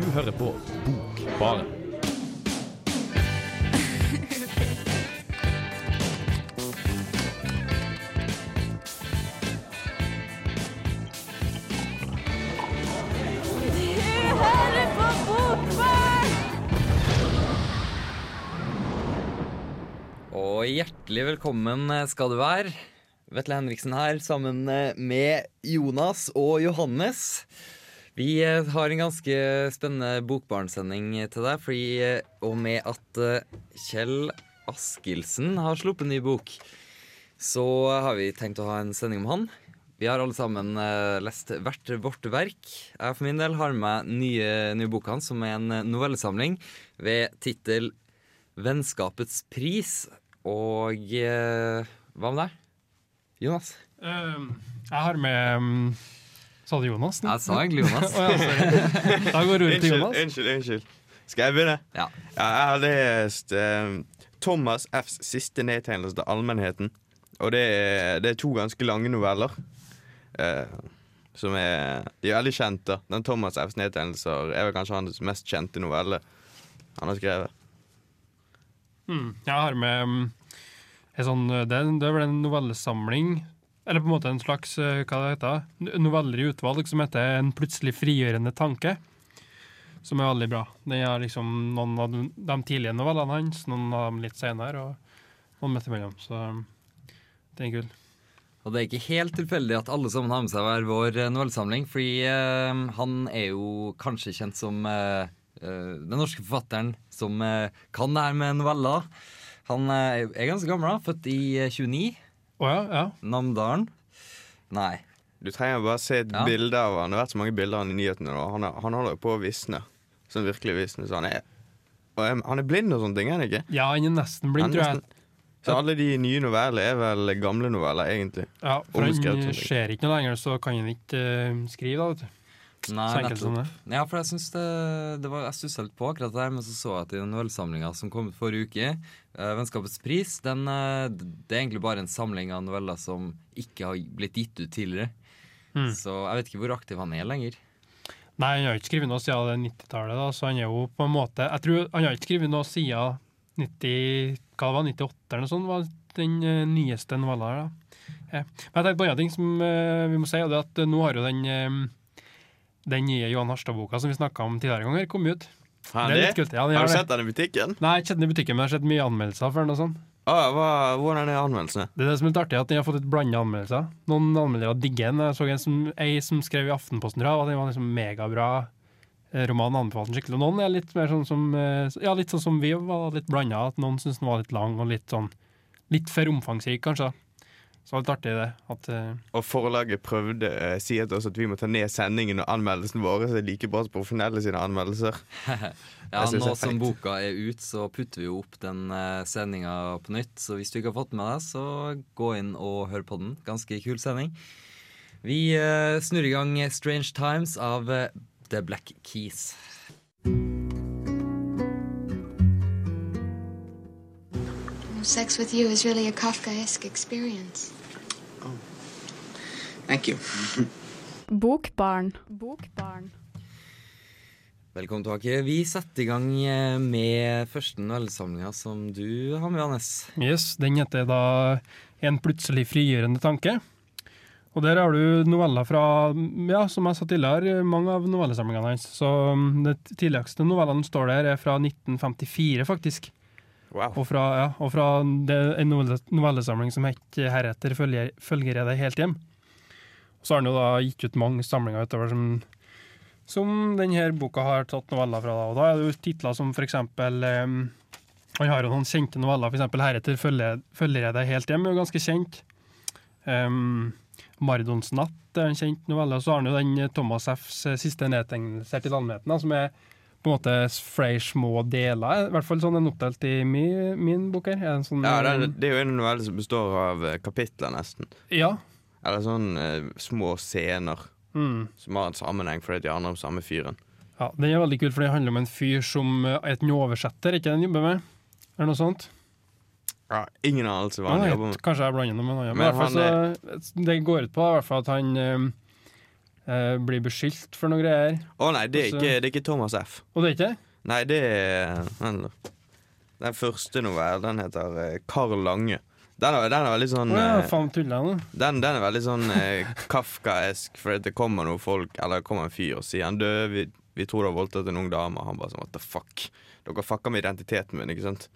Du hører på Bokbaren. Og hjertelig velkommen skal du være. Vetle Henriksen her sammen med Jonas og Johannes. Vi eh, har en ganske spennende bokbarnsending til deg, fordi eh, og med at Kjell Askildsen har sluppet en ny bok, så har vi tenkt å ha en sending om han. Vi har alle sammen lest hvert vårt verk. Jeg for min del har med nye, nye boka hans, som er en novellesamling ved tittel 'Vennskapets pris'. Og hva med deg? Jonas? Uh, jeg har med um, Sa du Jonas? Jeg sa egentlig Jonas. oh, ja, da går ordet til Jonas. Unnskyld, unnskyld. Skal jeg begynne? Ja. ja jeg har lest uh, Thomas Fs siste nedtegnelse til allmennheten. Og det er, det er, to ganske lange noveller. Uh, som er De er veldig kjente. Den Thomas Fs nedtegnelser er vel kanskje hans mest kjente novelle han har skrevet. Hmm. jeg har med um, Sånn, det, det, er vel en novellesamling, eller på en måte en slags eh, hva det heter, noveller i utvalg som heter 'En plutselig frigjørende tanke'. Som er veldig bra. Den har liksom noen av de tidlige novellene hans, noen av dem litt senere, og noen midt imellom. Så det er kul. Og det er ikke helt tilfeldig at alle sammen har med seg hver vår eh, novellesamling, fordi eh, han er jo kanskje kjent som uh, den norske forfatteren som kan det her med noveller. Han eh, er ganske gammel, da. Født i 29. Oh, ja, ja. Namdalen. Nei. Du trenger bare se et ja. bilde av han. Det har vært så mange bilder av han i nyhetene nå. Han, han holder på å visne. Sånn virkelig visne. Så han er, han er blind og sånne ting, er han ikke? Ja, han er nesten blind, tror jeg. Så alle de nye novellene er vel gamle noveller, egentlig. Ja, for han ser ikke noe lenger, så kan han ikke uh, skrive, da, vet du. Nei, nettopp. Ja, for jeg syns det, det var, Jeg stussa litt på akkurat det her, men så så jeg at i den novellesamlinga som kom ut forrige uke, uh, 'Vennskapets pris', den, uh, det er egentlig bare en samling av noveller som ikke har blitt gitt ut tidligere. Mm. Så jeg vet ikke hvor aktiv han er lenger. Nei, han har ikke skrevet noe siden 90-tallet, så han er jo på en måte Jeg tror han har ikke skrevet noe siden 90, hva det var, 98 eller noe sånt, var den uh, nyeste novella her. da. Eh. Men jeg tenkte på en annen ting som vi må si, og det er at nå har jo den den nye Johan Harstad-boka som vi snakka om tidligere ganger, kom ut. Er litt kult. Ja, har du sett den i butikken? Nei, ikke den i butikken, men jeg har sett mye anmeldelser for den. og sånn. Ah, hva, hvordan er anmeldelsene? Det er det som er litt artig, at den har fått et blanda anmeldelser. Noen anmeldere digger den. Jeg så en som, ei som skrev i Aftenposten tror jeg, at den var liksom megabra eh, roman. anbefalte den skikkelig. Og noen er litt mer sånn som eh, Ja, litt sånn som vi var litt blanda. At noen syns den var litt lang og litt sånn Litt for omfangsrik, kanskje. Så det var litt artig, det. At, uh, og forlaget prøvde å uh, si til oss at vi må ta ned sendingen og anmeldelsen vår, så det er like bra som profesjonelle sine anmeldelser. ja, nå som boka er ut, så putter vi jo opp den uh, sendinga på nytt. Så hvis du ikke har fått med deg, så gå inn og hør på den. Ganske kul sending. Vi uh, snurrer i gang Strange Times av The Black Keys. Sex with you is really a Kafkaesque experience. Thank you. Bokbarn. Bokbarn. Velkommen tilbake. Vi setter i gang eh, med første novellesamlinga som du har med, Johannes. Yes, Den heter da 'En plutselig frigjørende tanke'. Og Der har du noveller fra ja, som jeg sa tidligere, mange av novellesamlingene hans. Så mm, De tidligste novellene står der, er fra 1954, faktisk. Wow. Og fra, ja, og fra det, en novellesamling som heter 'Heretter følger, følger jeg deg helt hjem'. Så har han jo da gitt ut mange samlinger utover som, som denne boka har tatt noveller fra. Da. Og da er det jo titler som for eksempel um, Han har jo noen kjente noveller, eksempel 'Heretter følger, følger jeg deg helt hjem', er jo ganske kjent. Um, 'Mardons natt' er en kjent novelle. Og så har han jo den Thomas F.s siste nedtegnelse til allmennheten, som er på en måte flere små deler. I hvert fall sånn den oppdelt i min, min bok her. Sånn, ja, det er, det er, jo en novelle som består av kapitler, nesten. Ja, eller sånn eh, små scener mm. som har en sammenheng fordi de handler om samme fyren. Ja, Den er veldig kul, for det handler om en fyr som er en oversetter, ikke den jobber med? Eller noe sånt? Ja, Ingen anelse hva han jobber med. Kanskje jeg blander med noe annet. Men, men så, det går ut på i hvert fall at han eh, eh, blir beskyldt for noe greier. Å nei, det er, ikke, det er ikke Thomas F. Og det er ikke? Nei, det er den, første novellen. Den heter Carl Karl Lange. Den er, den er veldig sånn oh, ja, eh, faen den, den er veldig sånn eh, Kafkaesk, for det kommer noen folk Eller det kommer en fyr og sier han død, vi, vi tror du har voldtatt en ung dame. Og han bare sånn what the fuck. Dere fucker med identiteten min, ikke sant?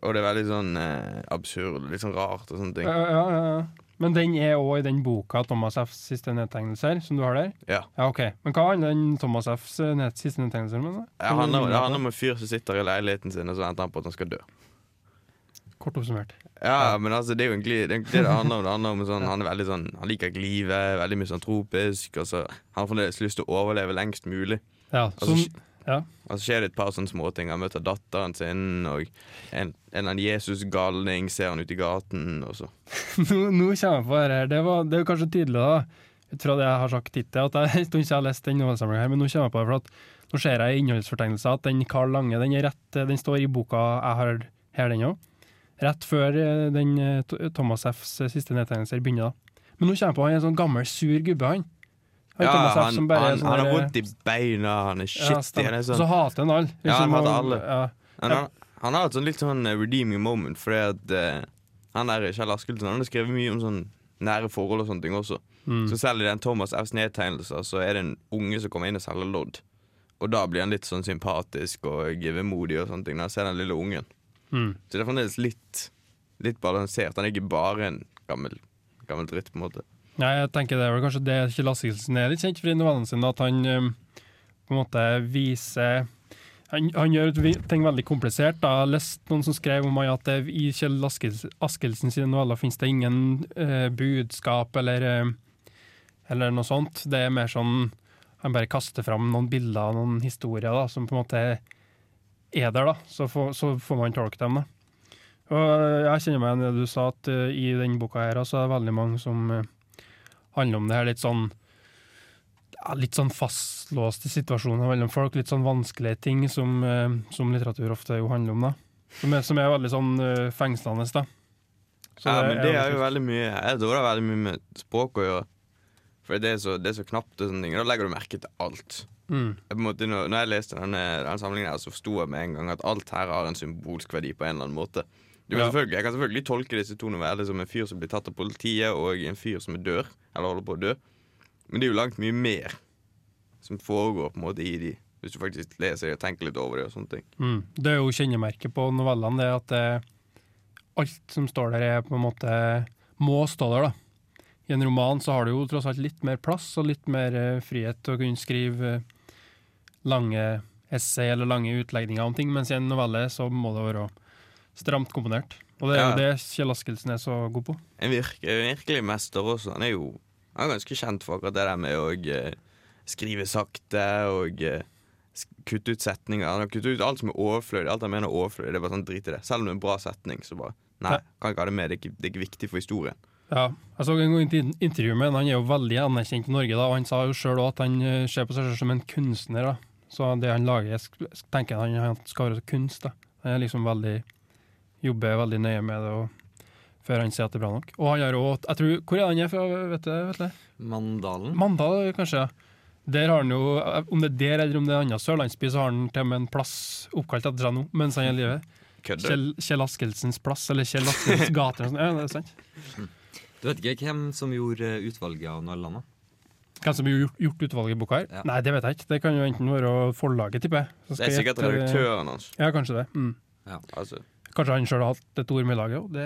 Og det er veldig sånn eh, absurd, litt sånn rart og sånne ting. Ja, ja, ja, ja. Men den er òg i den boka Thomas Fs siste nedtegnelser, som du har der? Ja. Ja, ok. Men hva handler den Thomas Fs eh, ned, siste nedtegnelser om? Ja, Det det handler om en fyr som sitter i leiligheten sin, og så venter han på at han skal dø. Kort oppsummert. Ja, men altså, det er jo egentlig det, det handler om. Det handler om sånn, Han er veldig sånn Han liker ikke livet, veldig misantropisk, Altså, han har fremdeles lyst til å overleve lengst mulig. Ja, Altså, som, ja. Og så skjer det et par sånne småting. Han møter datteren sin, og en, en eller annen Jesus-galning ser han ute i gaten, og så nå, nå kommer jeg på her. Det, var, det er kanskje tydelig, da, ut fra det jeg har sagt hittil, at jeg en stund siden jeg har lest den novellesamlinga her, men nå kommer jeg på det, for at nå ser jeg i innholdsfortegnelsen at den Carl Lange, den, er rett, den står i boka jeg har her, den òg. Rett før eh, den eh, Thomas Fs siste nedtegnelser begynner. da. Men nå kommer jeg på han er en sånn gammel, sur gubbe, han. Han Ja, Thomas F han, bare han, sånn han har vondt i beina, han er shitty. Ja, er Så sånn hater han alle. Ja, han hater og- alle. Ja. Han, han, har et sånn litt sånn eh, redeeming moment, fordi at uh, han der Kjell Askelsen Han har skrevet mye om sånn nære forhold og sånne ting også. Mm. Så selv i den Thomas Fs nedtegnelser så er det en unge som kommer inn og selger lodd. Og da blir han litt sånn sympatisk og vemodig og sånne ting når han ser den lille ungen. Mm. Så det er fremdeles litt, litt balansert. Han er ikke bare en gammel, gammel dritt, på en måte. Nei, jeg tenker det er vel kanskje det Kjell Askelsen er litt kjent for i novellene sine, at han um, på en måte viser han, han gjør ting veldig komplisert. da. Jeg har lest noen som skrev om at det, i Kjell Askels, Askelsen sine noveller finnes det ingen eh, budskap eller, eh, eller noe sånt. Det er mer sånn han bare kaster fram noen bilder og noen historier da, som på en måte er der, da. Så får, så får man tolke dem, da. Og jeg kjenner meg igjen i det du sa, at uh, i denne boka her så er det veldig mange som uh, handler om det her litt sånn Litt sånn fastlåste situasjoner mellom folk. Litt sånn vanskelige ting som, uh, som litteratur ofte jo handler om. da. Som er, som er veldig sånn eh, fengslende. da. Så ja, men det er jo veldig mye Jeg dårer det veldig mye med språk å gjøre. For det er så, det er så knapt, og sånne ting. Da legger du merke til alt. Mm. Måte, når, jeg leste denne, denne samlingen, her, så forsto jeg med en gang at alt her har en symbolsk verdi på en eller annen måte. Du Ja. jeg kan selvfølgelig tolke disse to novellene som en fyr som blir tatt av politiet, og en fyr som dør, eller holder på å dø. Men det er jo langt mye mer som foregår på en måte i de, hvis du faktisk leser og tenker litt over det. og sånne ting. Mm. Det er jo kjennemerket på novellene, det at det, alt som står der, er på en måte må stå der. da. I en roman så har du jo tross alt litt mer plass og litt mer eh, frihet til å kunne skrive eh, lange essay eller lange utlegninger om ting, mens i en novelle så må det være stramt komponert. Og det er Ja. jo det Kjell Askelsen er så god på. En, virk, virkelig mester også. Han er jo han er ganske kjent for akkurat det der med å uh, skrive sakte og uh, kutte ut setninger. Han har kuttet ut alt som er overflødig. Alt han mener er overflødig. Det er bare sånn drit i det. Selv om det er en bra setning, så bare Nei, Ja. kan ikke ha det med. Det er ikke, det er ikke viktig for historien. Ja, jeg så en gang intervju med han, er jo veldig anerkjent i Norge, da, og han sa jo sjøl at han eh, ser på seg selv som en kunstner. da. Så det han lager, sk- tenker han han skal være kunst. da. Han er liksom veldig, jobber veldig nøye med det og før han sier at det er bra nok. Og han har òg jeg tror, Hvor er han er fra? vet du? Vet du? Mandalen. Mandal, kanskje? Der har han jo, Om det er der eller om det er en annen sørlandsby, så har han til og med en plass oppkalt etter seg nå, mens han er i live. Kjell, Kjell Askelsens plass, eller Kjell Askelsens gate. eller noe sånt. Ja, det er sant. Du vet ikke hvem som gjorde utvalget av novellene? Hvem som har gjort, utvalget i boka her? Ja. Nei, det vet jeg ikke. Det kan jo enten være forlaget, tipper jeg. Det er sikkert redaktøren hans. Ja, kanskje det. Mm. Altså, Kanskje han sjøl har hatt et ord med i laget òg. Det...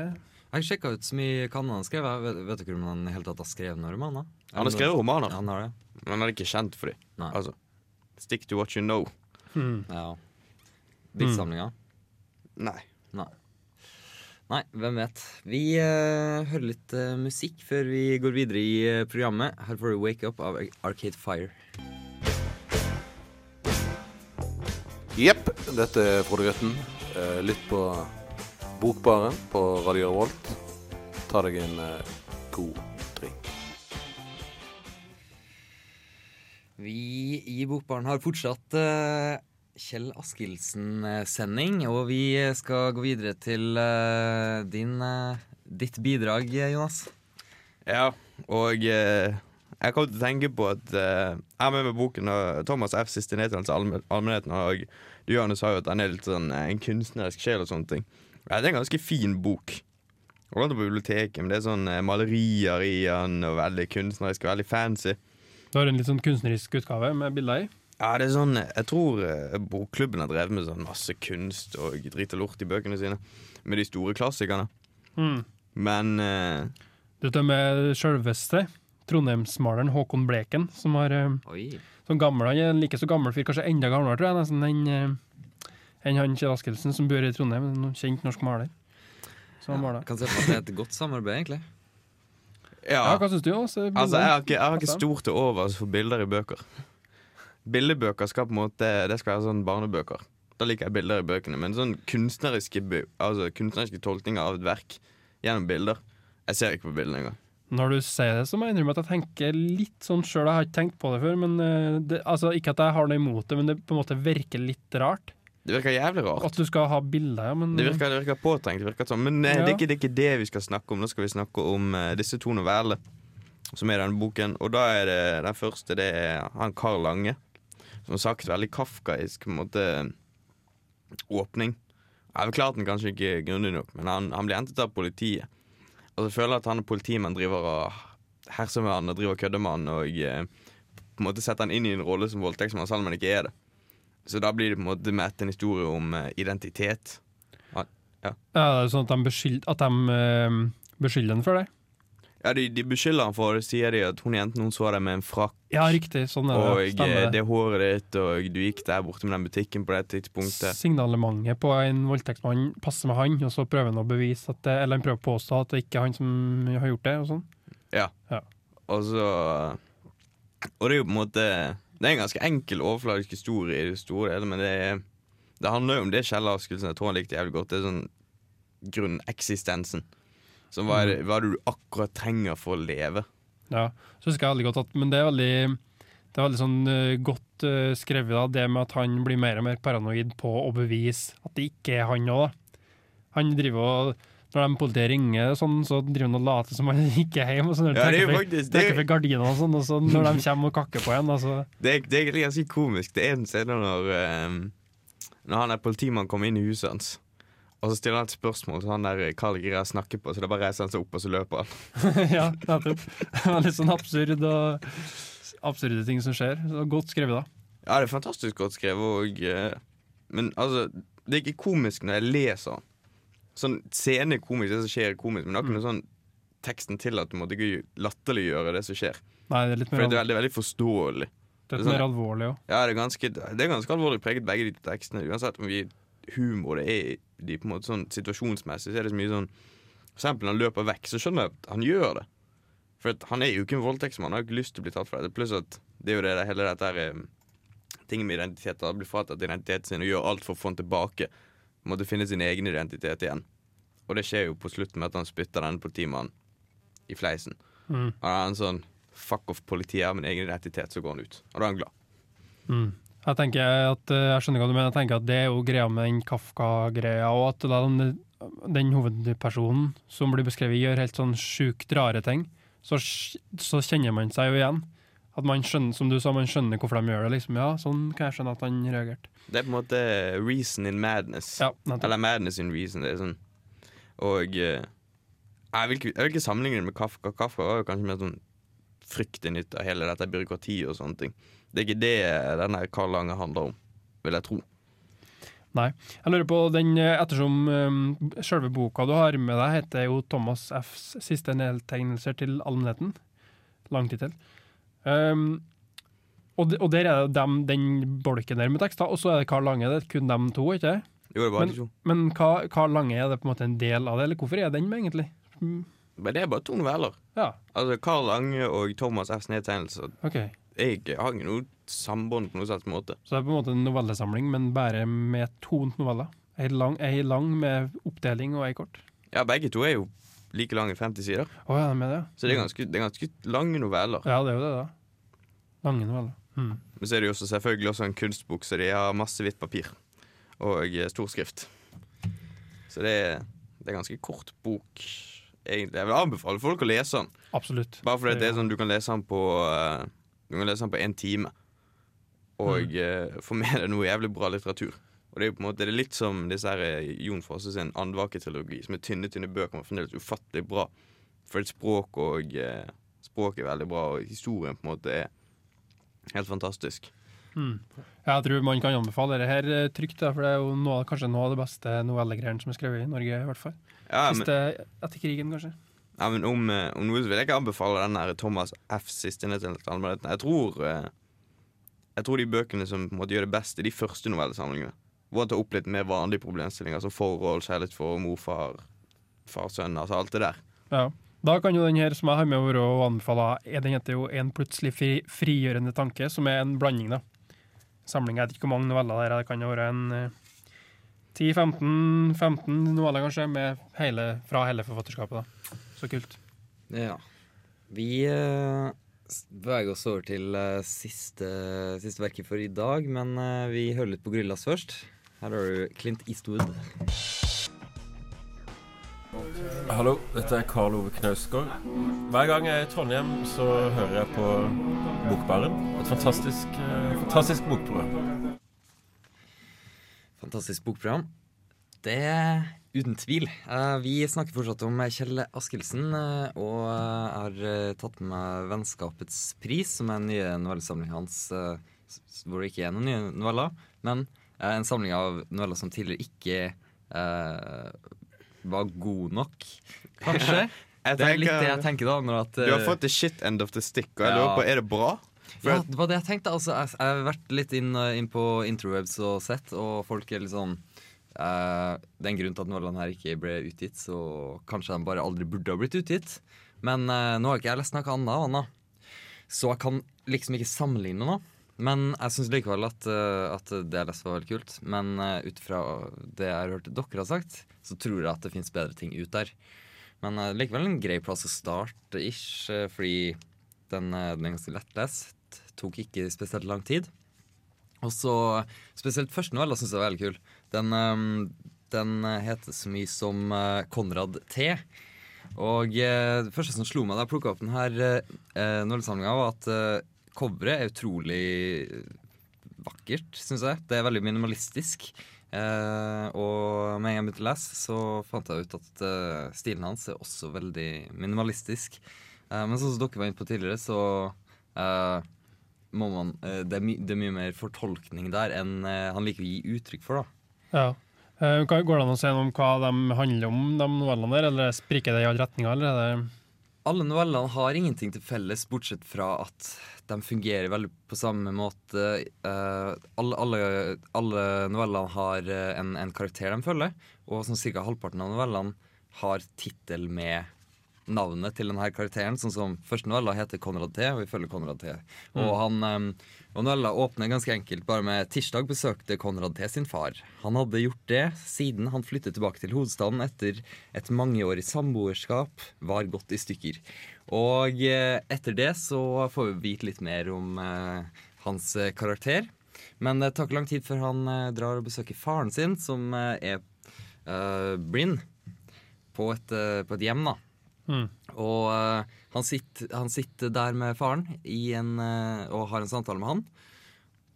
Jeg sjekka ut så mye kan han skrev. Vet, vet dere om han i hele tatt har skrevet noen romaner? han har skrevet romaner, Ja, han har det. men han er ikke kjent for dem. Altså, stick to what you know. Mm. Ja. Diktsamlinger? Nei. Nei. Nei, hvem vet. Vi uh, hører litt uh, musikk før vi går videre i uh, programmet. Her får du Wake Up av Arcade Fire. Jepp, dette er Frode Grøtten. Lytt på Bokbaren på Radio Revolt. Ta deg en god drink. Vi i Bokbaren har fortsatt Kjell Askildsen-sending, og vi skal gå videre til uh, din, uh, ditt bidrag, Jonas. Ja, og uh, jeg kom til å tenke på at Jeg har med meg boken av Thomas F. Siste allmen- allmennheten. Og du Johannes sa jo at den er litt sånn en kunstnerisk sjel og sånne ting. Ja, det er en ganske fin bok. Jeg lånte på biblioteket, men det er sånn malerier i den, og veldig kunstnerisk og veldig fancy. Du har en litt sånn kunstnerisk utgave med bilder i. Ja, det er sånn Jeg tror eh, bokklubben har drevet med sånn masse kunst og drit og lort i bøkene sine. Med de store klassikerne. Men eh, Du vet det med sjølveste trondheimsmaleren Håkon Bleken, som har eh, Oi. sånn gammel, han er en like så gammel fyr, kanskje enda gamlere, tror jeg, nesten enn en han Kjell Askelsen som bor i Trondheim, en kjent norsk maler. Som Ja, maler. kan se for meg at det er et godt samarbeid, egentlig. ja. Ja, hva syns du? Også, Altså, jeg har ikke, jeg har ikke stort til overs for bilder i bøker. Bildebøker skal på en måte Det skal være sånn barnebøker. Da liker jeg bilder i bøkene. Men sånn kunstneriske, altså, kunstneriske tolkninger av et verk gjennom bilder Jeg ser ikke på bildene engang. Når du sier det, så må jeg innrømme at jeg tenker litt sånn sjøl. Jeg har ikke tenkt på det før. men eh, det, altså, Ikke at jeg har noe imot det, men det på en måte virker litt rart. Det virker jævlig rart. At du skal ha bilder, ja. Men Det virker, det virker påtrengt. Det virker sånn. Men eh, Ja. det, er ikke, det er ikke det vi skal snakke om. Nå skal vi snakke om uh, disse to novellene som er i denne boken. Og da er det den første det er han Karl Lange. Som sagt veldig kafkaisk på en måte åpning. Jeg klart den kanskje ikke grundig nok, men han, han blir hentet av politiet. Og så føler jeg at han og politimannen driver og herser med han og driver kødder med han og eh, på en måte setter han inn i en rolle som voldtektsmann, selv om han ikke er det. Så da blir det på en måte med en historie om eh, identitet. Ja, det er sånn at de beskylder, at de, eh, beskylder den for det? Ja, de, de beskylder han for sier de at hun jenten hun så deg med en frakk, Ja, riktig. Sånn er det. Og Stemmer det håret ditt, og du gikk der borte med den butikken på det tidspunktet. Signalementet på en voldtektsmann passer med han, og så prøver han å bevise at det, eller han prøver å påstå at det ikke er han som har gjort det. og sånn. Og så Og det er jo på en måte Det er en ganske enkel, overfladisk historie i det store hele, men det, det handler jo om det Kjell Askelsen jeg tror han likte jævlig godt. Det er sånn grunneksistensen. Så hva er, hva er det du akkurat trenger for å leve? Ja, så husker jeg veldig godt at, Men det er veldig, det er veldig sånn uh, godt uh, skrevet, da, det med at han blir mer og mer paranoid på å bevise at det ikke er han òg. Han driver og Når de politiet ringer, sånn, så driver han og later som han ikke er hjemme. Og sånn, Ja, det jo trekker faktisk det, trekker for gardinene og sånn, og så når de kommer og kakker på en, altså det, er, det er ganske komisk. Det er en scene når um, Når han er politimann kommer inn i huset hans. Og så stiller han et spørsmål til han der Carl Gira snakker på, så da bare reiser han seg opp, og så løper han. Ja, nettopp. Det var litt sånn absurd og absurde ting som skjer. Så godt skrevet, da. Ja, det er fantastisk godt skrevet, og eh, Men altså, det er ikke komisk når jeg leser den. Sånn scene komisk, det som skjer er komisk, men det er ikke noe sånn teksten til at du måtte ikke latterliggjøre det som skjer. Nei, det er litt mer For mer, det er veldig, veldig forståelig. det er litt mer sånn- alvorlig òg. Ja, det er ganske, det er ganske alvorlig preget, begge de tekstene. Uansett om vi humor det er de på en måte sånn situasjonsmessig, så er det så mye sånn For eksempel når han løper vekk, så skjønner jeg at han gjør det. For han er jo ikke en voldtektsmann, han har ikke lyst til å bli tatt for det. Pluss at det er jo det det hele dette her tingen med identitet. Han blir fratatt identiteten sin og gjør alt for å få den tilbake. Måtte finne sin egen identitet igjen. Og det skjer jo på slutten med at han spytter denne politimannen i fleisen. Mm. Og da er han sånn Fuck off, politiet har min egen identitet, så går han ut. Og da er han glad. Mm. Jeg tenker at, eh, jeg skjønner hva du mener. Jeg tenker at Det er jo greia med den Kafka-greia, og at den, den hovedpersonen som blir beskrevet, gjør helt sånn sjukt rare ting. Så, så kjenner man seg jo igjen. At man skjønner, som du sa, man skjønner hvorfor de gjør det. liksom. Ja, sånn kan jeg skjønne at han reagerte. Det er på en måte reason in madness. Ja. Eller madness in reason. Det er sånn. Og eh, jeg, vil ikke, jeg vil ikke sammenligne det med Kafka. Kafka var jo kanskje mer sånn fryktinnhytt av hele dette byråkratiet og sånne ting. Det er ikke det denne Karl Lange handler om, vil jeg tro. Nei. Jeg lurer på den, Ettersom um, selve boka du har med deg, heter jo Thomas F.s siste nedtegnelser til allmennheten. Lang tittel. Um, og, de, og der er det dem, den bolken der med tekster, og så er det Karl Lange. Det er kun dem to, ikke det? Jo, det er bare de to. Men Karl Lange, er det på en måte en del av det, eller hvorfor er den med, egentlig? Men det er bare to noveller. Ja, Altså, Karl Lange og Thomas Fs nedtegnelser OK. Jeg har ikke noe sambånd på noen slags måte. Så det er på en måte en novellesamling, men bare med to noveller. Ei lang, lang med oppdeling og ei kort. Ja, begge to er jo like lange, 50 sider. Oh, ja, med det. Så det er ganske, det er ganske lange noveller. Ja, det er jo det, da. Lange noveller. Mm. Men så er det jo også selvfølgelig også en kunstbok, så de har masse hvitt papir. Og eh, stor skrift. Så det er, det er ganske kort bok. egentlig Jeg vil anbefale folk å lese den. Absolutt. Bare fordi det er sånn du kan lese den på uh, Du kan lese den på én time. Og uh, få med deg noe jævlig bra litteratur. Og det er jo på en måte det er litt som disse her eh, Jon Fosse sin Andvake-trilogi, som er tynne, tynne bøker, men fremdeles ufattelig bra. For språk og Språket er veldig bra, og historien på en måte er helt fantastisk. Mm. Jeg tror man kan anbefale det her eh, trygt, for det er jo noe, kanskje noe av det beste novellegreiene som er skrevet i Norge. i hvert fall. Ja, men, Siste etter krigen, kanskje. Ja, men om, eh, om noe så vil jeg ikke anbefale den der Thomas F. siste nedtellte. Jeg tror eh, Jeg tror de bøkene som på en måte gjør det best, er de første novellesamlingene. Hvor han tar opp litt mer vanlige problemstillinger, som forhold, kjærlighet for mor, far, altså alt det der. Ja. Da kan jo den her som jeg har med være å anbefale, den heter jo 'En plutselig fri, frigjørende tanke', som er en blanding, da. Samling, jeg vet ikke hvor mange noveller det er, det kan jo være en eh, 10-15 noveller kanskje, hele, fra hele forfatterskapet. da. Så kult. Ja. Vi uh, beveger oss over til uh, siste, siste verket for i dag, men uh, vi hører litt på Gorillas først. Her har du Clint Eastwood. Hallo, dette er Karl Ove Knausgård. Hver gang jeg er i Trondheim, så hører jeg på Bokbaren. Et fantastisk, fantastisk bokprogram. Fantastisk bokprogram. Det uten tvil. Eh, vi snakker fortsatt om Kjell Askildsen, eh, og jeg har eh, tatt med meg 'Vennskapets pris', som er den nye novellesamlingen hans, hvor det ikke er noen nye noveller, men en samling av noveller som tidligere ikke eh, var god nok, kanskje. Jeg Det er litt det jeg tenker da. Når at, Du har fått the shit end of the stick, og jeg Ja. lurer på, er det bra? For ja, det var det jeg tenkte. Altså, jeg, jeg har vært litt inn, inn på interwebs og sett, og folk er litt sånn eh, Det er en grunn til at novellene her ikke ble utgitt, så kanskje de bare aldri burde ha blitt utgitt. Men uh, nå har ikke jeg lest noe annet av Anna, så jeg kan liksom ikke sammenligne noe. Men jeg syns likevel at, uh, at det jeg leste, var veldig kult. Men ut fra det jeg har hørt dere har sagt, så tror jeg at det fins bedre ting ut der. Men likevel en grei plass å starte, ish, fordi den, den er ganske lettlest. Tok ikke spesielt lang tid. Og så Spesielt første novella syns jeg var veldig kul. Den, eh, den heter så mye som eh, Konrad T. Og eh, det første som slo meg da jeg plukka opp denne uh, novellesamlinga, var at uh, coveret er utrolig vakkert, syns jeg. Det er veldig minimalistisk. Eh, og med en gang jeg begynte å lese, så fant jeg ut at eh, stilen hans er også veldig minimalistisk. Eh, men sånn som dere var inne på tidligere, så eh, må man eh, det, er det er mye mer fortolkning der enn eh, han liker å gi uttrykk for, da. Ja. Eh, Går det an å si noe om hva de handler om, de novellene der? Eller spriker det i alle retninger? Eller er Alle novellene har ingenting til felles, bortsett fra at de fungerer veldig på samme måte. Eh, alle, alle, alle novellene har eh, en, en karakter de følger, og sånn ca. halvparten av novellene har tittel med navnet til denne karakteren. Sånn som Første novella heter Konrad T, og vi følger Konrad T. Og, han, og novella åpner ganske enkelt bare med 'Tirsdag besøkte Konrad T sin far'. Han hadde gjort det siden han flyttet tilbake til hovedstaden etter et mangeårig samboerskap var gått i stykker. Og eh, etter det så får vi vite litt mer om eh, hans eh, karakter. Men det tar ikke lang tid før han eh, drar og besøker faren sin, som eh, er eh, blind, på på et hjem, da. Mm. Og uh, han, sitter, han sitter der med faren en, uh, og har en samtale med han,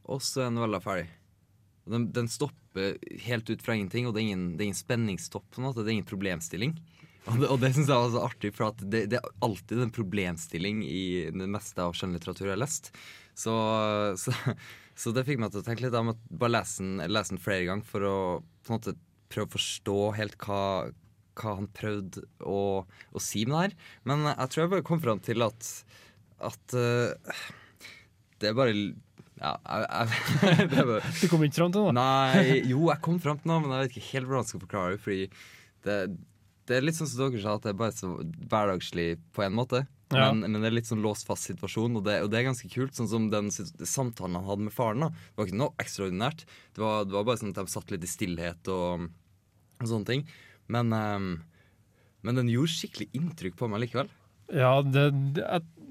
og så er novella ferdig. Den, den stopper helt ut fra ingenting, og det er ingen, det er ingen spenningstopp. på Det er ingen problemstilling. Og det, og det syns jeg var så artig, for det, det er alltid en problemstilling i det meste av skjønnlitteratur jeg har lest. Så, så, så det fikk meg til å tenke litt. Jeg måtte bare lese den, lese den flere ganger for å måte prøve å forstå helt hva, hva han prøvde å, å si med det her. Men jeg tror jeg bare kom fram til at, at uh, det er bare Ja, jeg, jeg, det er bare Du kom ikke fram til noe? Nei, jo, jeg kom fram til noe, men jeg vet ikke helt hvordan jeg skal forklare det. Fordi det, det er litt sånn som dere sa, at det er bare så hverdagslig på en måte. Ja. Men, men det er litt sånn låst fast situasjon, og det, og det er ganske kult. Sånn som den samtalen han hadde med faren. da Det var ikke noe ekstraordinært. Det var, det var bare sånn at de satt litt i stillhet og, og sånne ting. Men, ehm, men den gjorde skikkelig inntrykk på meg likevel. Ja, det, det,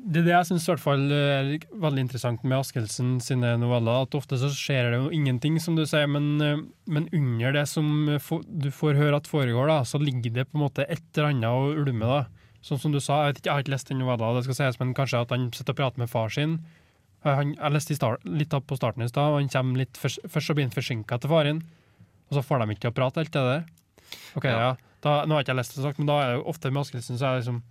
Det det jeg syns er veldig interessant med Askelsen sine noveller. At ofte så skjer det jo ingenting, som du sier, men, eh, men under det som du får høre at foregår, da, så ligger det på en måte et eller annet og ulmer. da. Sånn som du sa, jeg, vet ikke, jeg har ikke lest den novella, det skal sies, men kanskje at han sitter og prater med far sin. Eh, Han, jeg leste litt opp på starten i stad, og han kommer litt først, først så blir han forsinka til faren, og så får de ikke å prate alt det der. Ok, ja. Da, nå har jeg ikke lest det sagt, men da er det jo ofte med Askildsen så er det liksom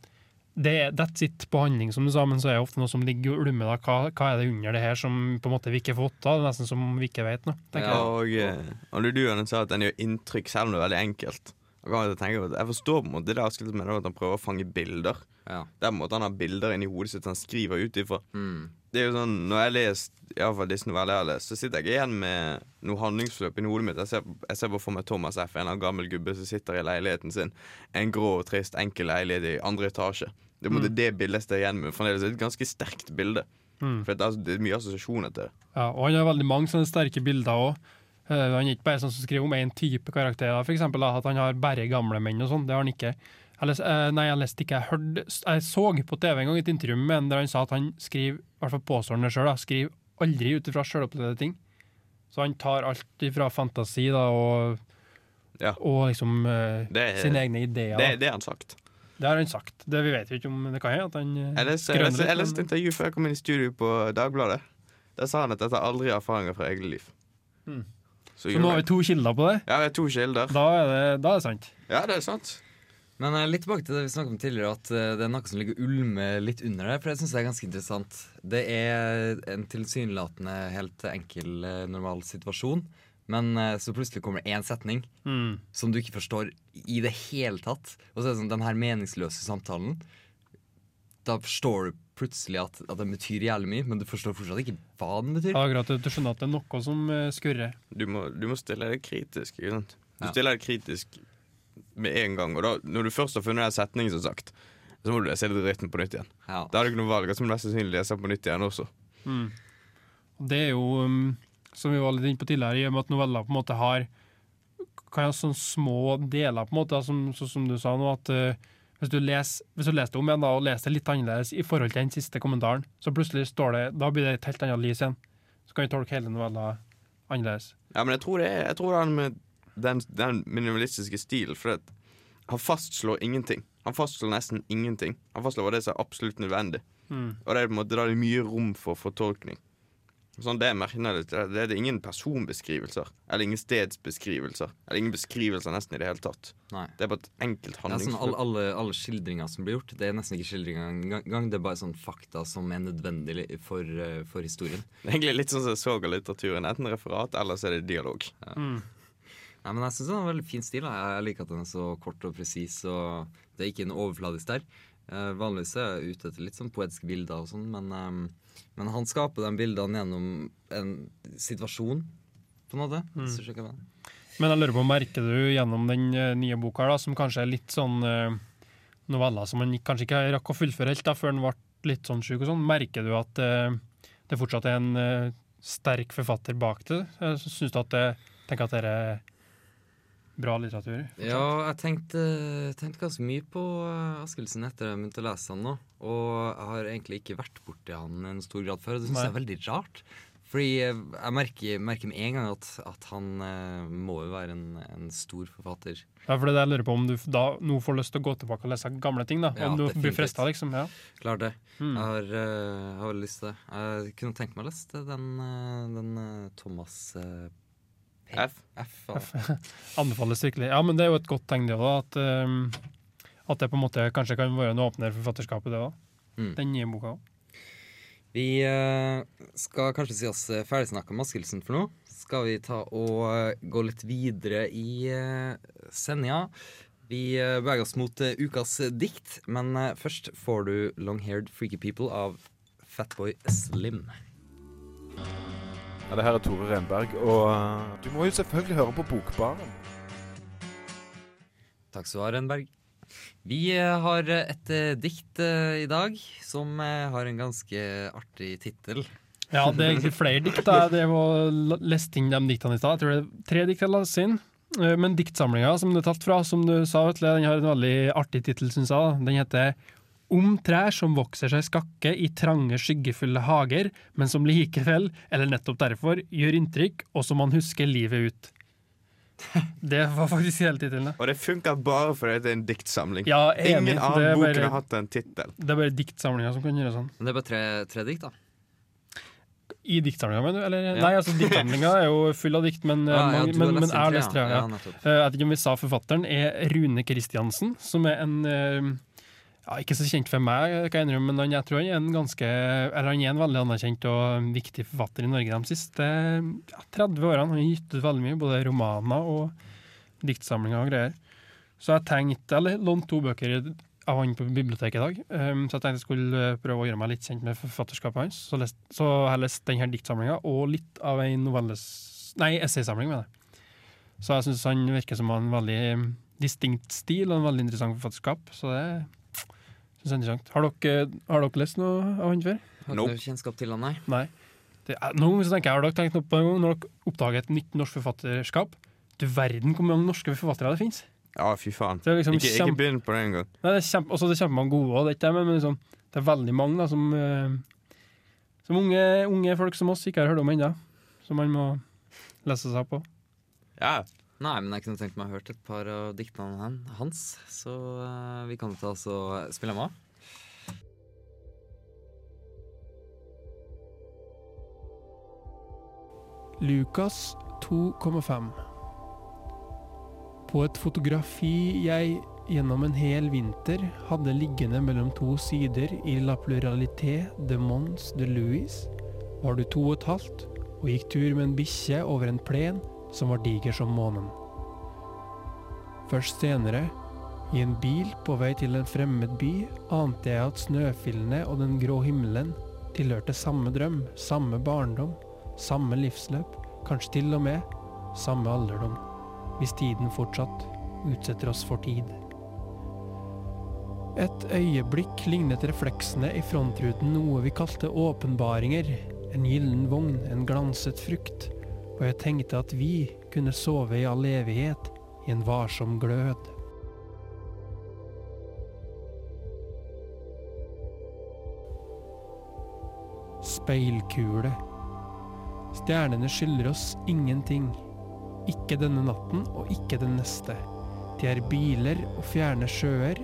det er that's it på handling, som du sa, men så er det ofte noe som ligger og da. Hva, hva er det under det her som på en måte vi ikke får fått Det er nesten som vi ikke vet nå. Ja. Og, eh, og du, du sa at den gjør inntrykk, selv om det er veldig enkelt jeg, forstår på en måte det Askild mener, at han prøver å fange bilder. Ja. er på en måte han har bilder inni hodet sitt han skriver ut ifra. Mm. Det er jo sånn, Når jeg har lest i alle fall disse novellene jeg har lest, så sitter jeg igjen med noe handlingsløp inni hodet mitt. Jeg ser, jeg ser bare for meg Thomas F., en av gammel gubbe som sitter i leiligheten sin. En grå, trist, enkel leilighet i andre etasje. Det er på en måte det bildet jeg står igjen med. Fremdeles et ganske sterkt bilde. Mm. For det er, altså, det er mye assosiasjoner til det. Ja, og han har veldig mange sånne sterke bilder òg. Han er ikke bare sånn som skriver om én type karakterer, f.eks. at han har bare gamle menn og sånn. Det har han ikke. Jeg les, eh, nei, jeg leste ikke. Jeg, hørte, jeg så på TV en gang et intervju med en der han sa at han skriver, i hvert fall påstår han det sjøl, skriver aldri ut ifra sjølopplevde ting. Så han tar alt ifra fantasi da, og, Ja. og liksom eh, Det er- sine egne ideer. Det, det har han sagt. Det har han sagt. Det Vi vet jo ikke om det kan hende at han eh, Jeg leste, et intervju før jeg kom inn i studio på Dagbladet. Der sa han at dette er aldri erfaringer fra eget liv. Mm. Så, Så nå har vi to kilder på det. Ja, vi har to kilder. Da er det, da er det sant. Ja, det er sant. Men uh, litt tilbake til det vi snakket om tidligere, at uh, det er noe som ligger og ulmer litt under det. For jeg syns det er ganske interessant. Det er en tilsynelatende helt enkel, uh, normal situasjon. Men så plutselig kommer det én setning Mm. som du ikke forstår i det hele tatt. Og så er det sånn, den her meningsløse samtalen Da forstår du plutselig at, at den betyr jævlig mye, men du forstår fortsatt ikke hva den betyr. Ja, akkurat, du skjønner at det er noe som eh, skurrer. Du må, du må stille deg kritisk. Ikke sant? Du Ja. stiller deg kritisk med en gang. Og da, når du først har funnet den setningen, som sagt, så må du lese hele dritten på nytt igjen. Ja. Da har du ikke noe valg. Så må du mest sannsynlig lese den på nytt igjen også. Mm. Det er jo, um, som vi var litt inne på tidligere, i og med at noveller på en måte har kan ha sånne små deler, på en måte, som, som du sa nå, at eh, hvis du, leser, hvis du leser det om igjen da, og leser det litt annerledes i forhold til den siste kommentaren, så plutselig står det, da blir det et helt annet lys igjen. Så kan vi tolke hele novella annerledes. Ja, men jeg tror det er jeg tror det er med den, den minimalistiske stilen. For at han fastslår ingenting. Han fastslår nesten ingenting. Han fastslår hva det som er absolutt nødvendig. Mm. Og det er på en måte da er mye rom for fortolkning. Sånn det det, det er ingen personbeskrivelser. Eller ingen stedsbeskrivelser. Eller ingen beskrivelser nesten i det hele tatt. Nei. Det er bare et enkelt Det er sånn alle, alle, alle skildringer som blir gjort, det er nesten ikke skildringer engang. Det er bare sånn fakta som er nødvendig for, eh, for historien. Det er egentlig litt sånn som jeg så av litteraturen. Enten referat, eller så er det dialog. Mm. Nei, men jeg syns den en veldig fin stil. da. Jeg liker at den er så kort og presis. Og det er ikke en overfladisk der. Eh, vanligvis er jeg ute etter litt sånn poetiske bilder og sånn, men, eh, men han skaper de bildene gjennom en situasjon, på en måte. Mm. Men jeg lurer på, merker du gjennom den eh, nye boka, da, som kanskje er litt sånn eh, noveller som man kanskje ikke rakk å fullføre helt da, før den ble litt sånn sjuk og sånn, merker du at eh, det fortsatt er en eh, sterk forfatter bak det? Syns du at det, tenker at det er bra litteratur? fortsatt? Ja, jeg tenkte, tenkte ganske mye på uh, Askildsen etter jeg begynte å lese han nå. Og jeg har egentlig ikke vært borti han i en stor grad før, og det syns jeg er veldig rart. Fordi eh, jeg merker, merker med en gang at, at han eh, må jo være en, en stor forfatter. Ja, for det er jeg lurer på om du da nå får lyst til å gå tilbake og lese gamle ting, da. Ja, om du blir frestet, liksom. Ja. Klart det. Mm. Jeg har, uh, har lyst til det. Jeg kunne tenkt meg å lese den, eh, den uh, Thomas eh, P- F. F, ja. Anbefales virkelig. Ja, men det er jo et godt tegn, det òg, at, um, at det på en måte kanskje kan være en åpner for forfatterskapet, det òg. Mm. Den nye boka òg. Vi uh, skal kanskje si oss eh, ferdigsnakka med Askildsen for nå. Skal vi ta og uh, gå litt videre i uh, sendinga. Vi uh, beveger oss mot ukas dikt, men først får du Long Haired Freaky People av Fatboy Slim. Ja, det her er Tore Renberg, og eh, du må jo selvfølgelig høre på Bokbaren. Takk skal du ha, Renberg. Vi eh, har et eh, dikt i dag som har en ganske artig tittel. Ja, det er egentlig flere dikt. Det var l- lest inn de diktene i stad. Jeg tror det er tre dikt jeg leste inn. Men diktsamlinga som det er tatt fra, som du sa, Vetle, den har en veldig artig tittel, syns jeg. Den heter Om trær som vokser seg skakke i trange, skyggefulle hager, men som likevel, eller nettopp derfor, gjør inntrykk, og som man husker livet ut. Det var faktisk hele tittelen. Og det funker bare fordi det er en diktsamling. Ja, enig. Ingen annen bok kunne hatt en tittel. Det er bare diktsamlinga som kan gjøre sånn. Men det er bare tre, tre dikt, da. I diktsamlinga, mener du? Eller? Ja. Nei, altså diktsamlinga er jo full av dikt, men, Ja, ja, mange, men, har men lest jeg har lest tre, ja. Ja. Ja. Eh, Jeg vet ikke om vi sa forfatteren er Rune Kristiansen, som er en eh, ja, Ikke så kjent for meg, kan jeg innrømme, men jeg tror han er en ganske Eller han er en veldig anerkjent og viktig forfatter i Norge de siste ja, 30 årene. Han har gitt ut veldig mye, både romaner og diktsamlinger og greier. Så jeg tenkte eller lånte to bøker av han på biblioteket i dag, um, så jeg tenkte jeg skulle eh, prøve å gjøre meg litt kjent med forfatterskapet hans. Så, lest, så jeg har lest denne diktsamlinga og litt av ei novelles... Nei, essaysamling, mener jeg. Så jeg syns han virker som en veldig distinkt stil og en veldig interessant forfatterskap. Så det synes jeg er interessant. Har dere, har dere lest noe av han før? Har Nope. kjennskap til han, nei. Nei. Det er, noen ganger tenker jeg, Har dere tenkt noe på en gang når dere oppdager et nytt norsk forfatterskap? Du verden hvor mange norske forfattere det finnes. Ja, fy faen. Det er liksom Ikke, ikke begynn på det engang. Nei, det er kjempe, også det er kjempemange gode, og det, er ikke det, men, men liksom, det er veldig mange da, som, uh, som unge, unge folk som oss ikke har hørt om ennå. Som man må lese seg på. Ja. Nei, men jeg kunne tenkt meg å hørt et par av diktene hans, så uh, vi kan ta oss og spille dem av. Lukas 2,5 På et fotografi jeg gjennom en hel vinter hadde liggende mellom to sider i La Pluralité de Mons de Louis, var du to og et halvt og gikk tur med en bikkje over en plen som var diger som månen. Først senere, i en bil på vei til en fremmed by, ante jeg at snøfillene og den grå himmelen tilhørte samme drøm, samme barndom, samme livsløp, kanskje til og med samme alderdom, hvis tiden fortsatt utsetter oss for tid. Et øyeblikk lignet refleksene i frontruten noe vi kalte åpenbaringer, en gyllen vogn, en glanset frukt, og jeg tenkte at vi kunne sove i all evighet i en varsom glød. Speilkule. Stjernene skylder oss ingenting. Ikke denne natten og ikke den neste. De er biler og fjerne sjøer,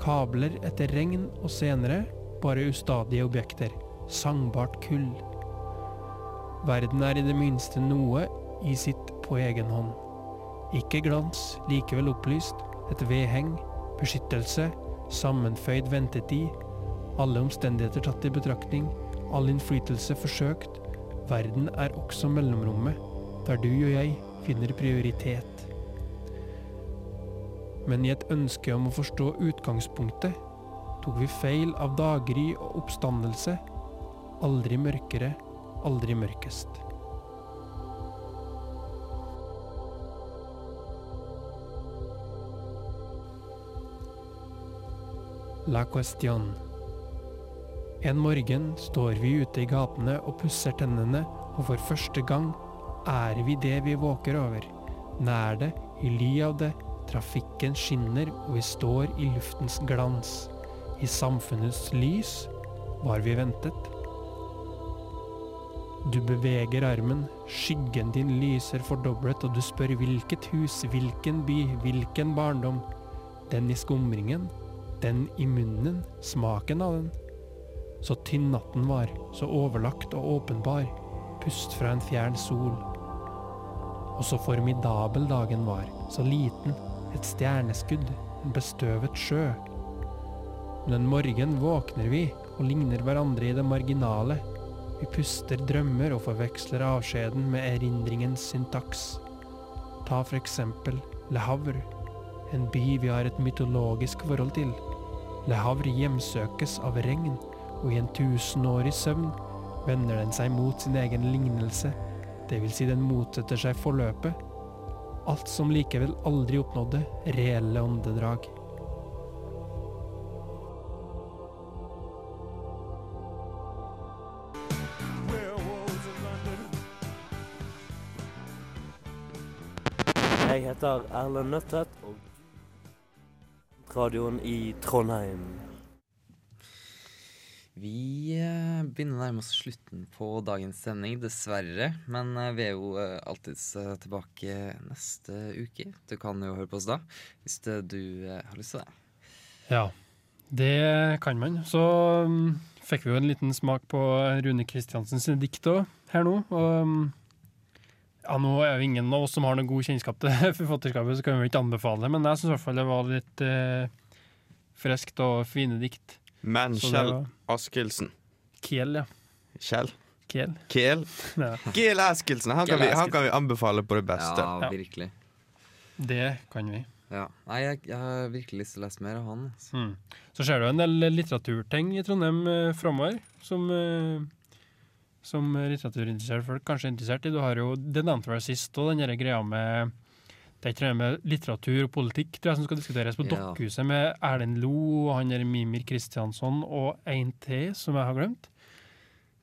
kabler etter regn og senere bare ustadige objekter. Sangbart kull. Verden er i det minste noe i sitt på egen hånd. Ikke glans, likevel opplyst, et vedheng, beskyttelse, sammenføyd ventetid, alle omstendigheter tatt i betraktning, all innflytelse forsøkt, verden er også mellomrommet, der du og jeg finner prioritet. Men i et ønske om å forstå utgangspunktet, tok vi feil av daggry og oppstandelse, aldri mørkere, aldri mørkest. La question. En morgen står vi ute i gatene og pusser tennene, og for første gang er vi det vi våker over. Nær det, i ly av det, trafikken skinner og vi står i luftens glans. I samfunnets lys var vi ventet. Du beveger armen, skyggen din lyser fordoblet, og du spør hvilket hus, hvilken by, hvilken barndom. Den i skumringen, den i munnen, smaken av den. Så tynn natten var, så overlagt og åpenbar, pust fra en fjern sol. Og så formidabel dagen var, så liten, et stjerneskudd, en bestøvet sjø. Men en morgen våkner vi og ligner hverandre i det marginale. Vi puster drømmer og forveksler avskjeden med erindringens syntaks. Ta for eksempel Le Havre, en by vi har et mytologisk forhold til. Le Havre hjemsøkes av regn, og i en tusenårig søvn vender den seg mot sin egen lignelse, vil si den motsetter seg forløpet, alt som likevel aldri oppnådde reelle åndedrag. Heter Erlend Nøttet og radioen i Trondheim. Vi eh, begynner å nærme oss slutten på dagens sending, dessverre. Men eh, vi er jo eh, alltids tilbake neste uke. Du kan jo høre på oss da, hvis du har lyst til det. Ja, det kan man. Så um, fikk vi jo en liten smak på Rune Kristiansens dikt òg her nå. Og um, ja, nå er jo ingen av oss som har noe god kjennskap til forfatterskapet, så kan vi ikke anbefale det, men jeg syns i hvert fall det var litt eh, friskt og fine dikt. Men Kjell Askildsen Kjell, ja. Kjell? Kjell. Kjell, Ja, Kiel Eskildsen. Han, kan vi- han kan vi anbefale på det beste. Ja, Ja. virkelig. det kan vi. Ja. Nei, jeg, jeg har virkelig lyst til å lese mer av han. Altså. Mm. Så ser du en del litteraturting i Trondheim eh, framover, som, eh, som litteraturinteresserte folk kanskje er interessert i. Du har jo, Det nevnte vel sist, og den greia med det er ikke det med litteratur og politikk tror jeg, som skal diskuteres på Ja. Dokkhuset med Erlend Lo og han der Mimir Kristiansson og en til som jeg har glemt.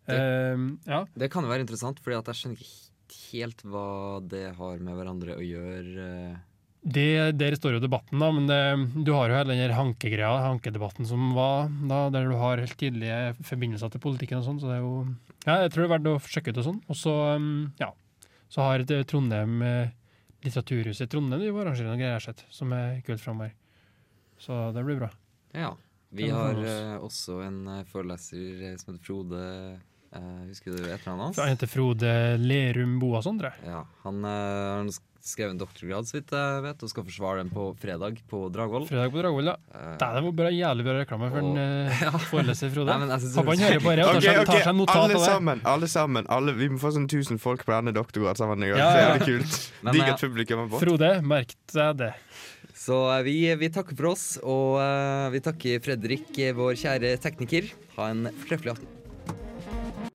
Det- Eh, ja. Det kan jo være interessant, Fordi jeg skjønner ikke helt hva det har med hverandre å gjøre. Eh. Det, der står jo debatten, da, men det, du har jo hele den hankegreia, hankedebatten som var da, der du har helt tydelige forbindelser til politikken og sånn, så det er jo Ja, jeg tror det er verdt å sjekke ut og sånn. Og så, um, ja, så har det Trondheim eh, Litteraturhuset i Trondheim de arrangerer noen greier, sett, som er kult framover. Så det blir bra. Ja. Vi har eh, også en eh, foreleser eh, som heter Frode. Eh, husker du etternavnet hans? Han heter Frode Lerum Boasson, tror jeg. Ja, han uh, har skrevet en doktorgrad, så vidt jeg vet, og skal forsvare den på fredag på Dragvoll. Fredag på Dragvoll, ja. Uh, Det er bare jævlig bra reklame for en uh, ja. foreleser, Frode. Nei, han hører på det og tar Ok, seg, notat alle av det. sammen. alle sammen alle, Vi må få sånn 1000 folk på denne doktorgradssammenhengen. Ja, Det er jævlig kult. Digert publikum er på. Frode, merk deg det. Så eh, vi, vi takker for oss, og uh, vi takker Fredrik, eh, vår kjære tekniker. Ha en fortreffelig aften.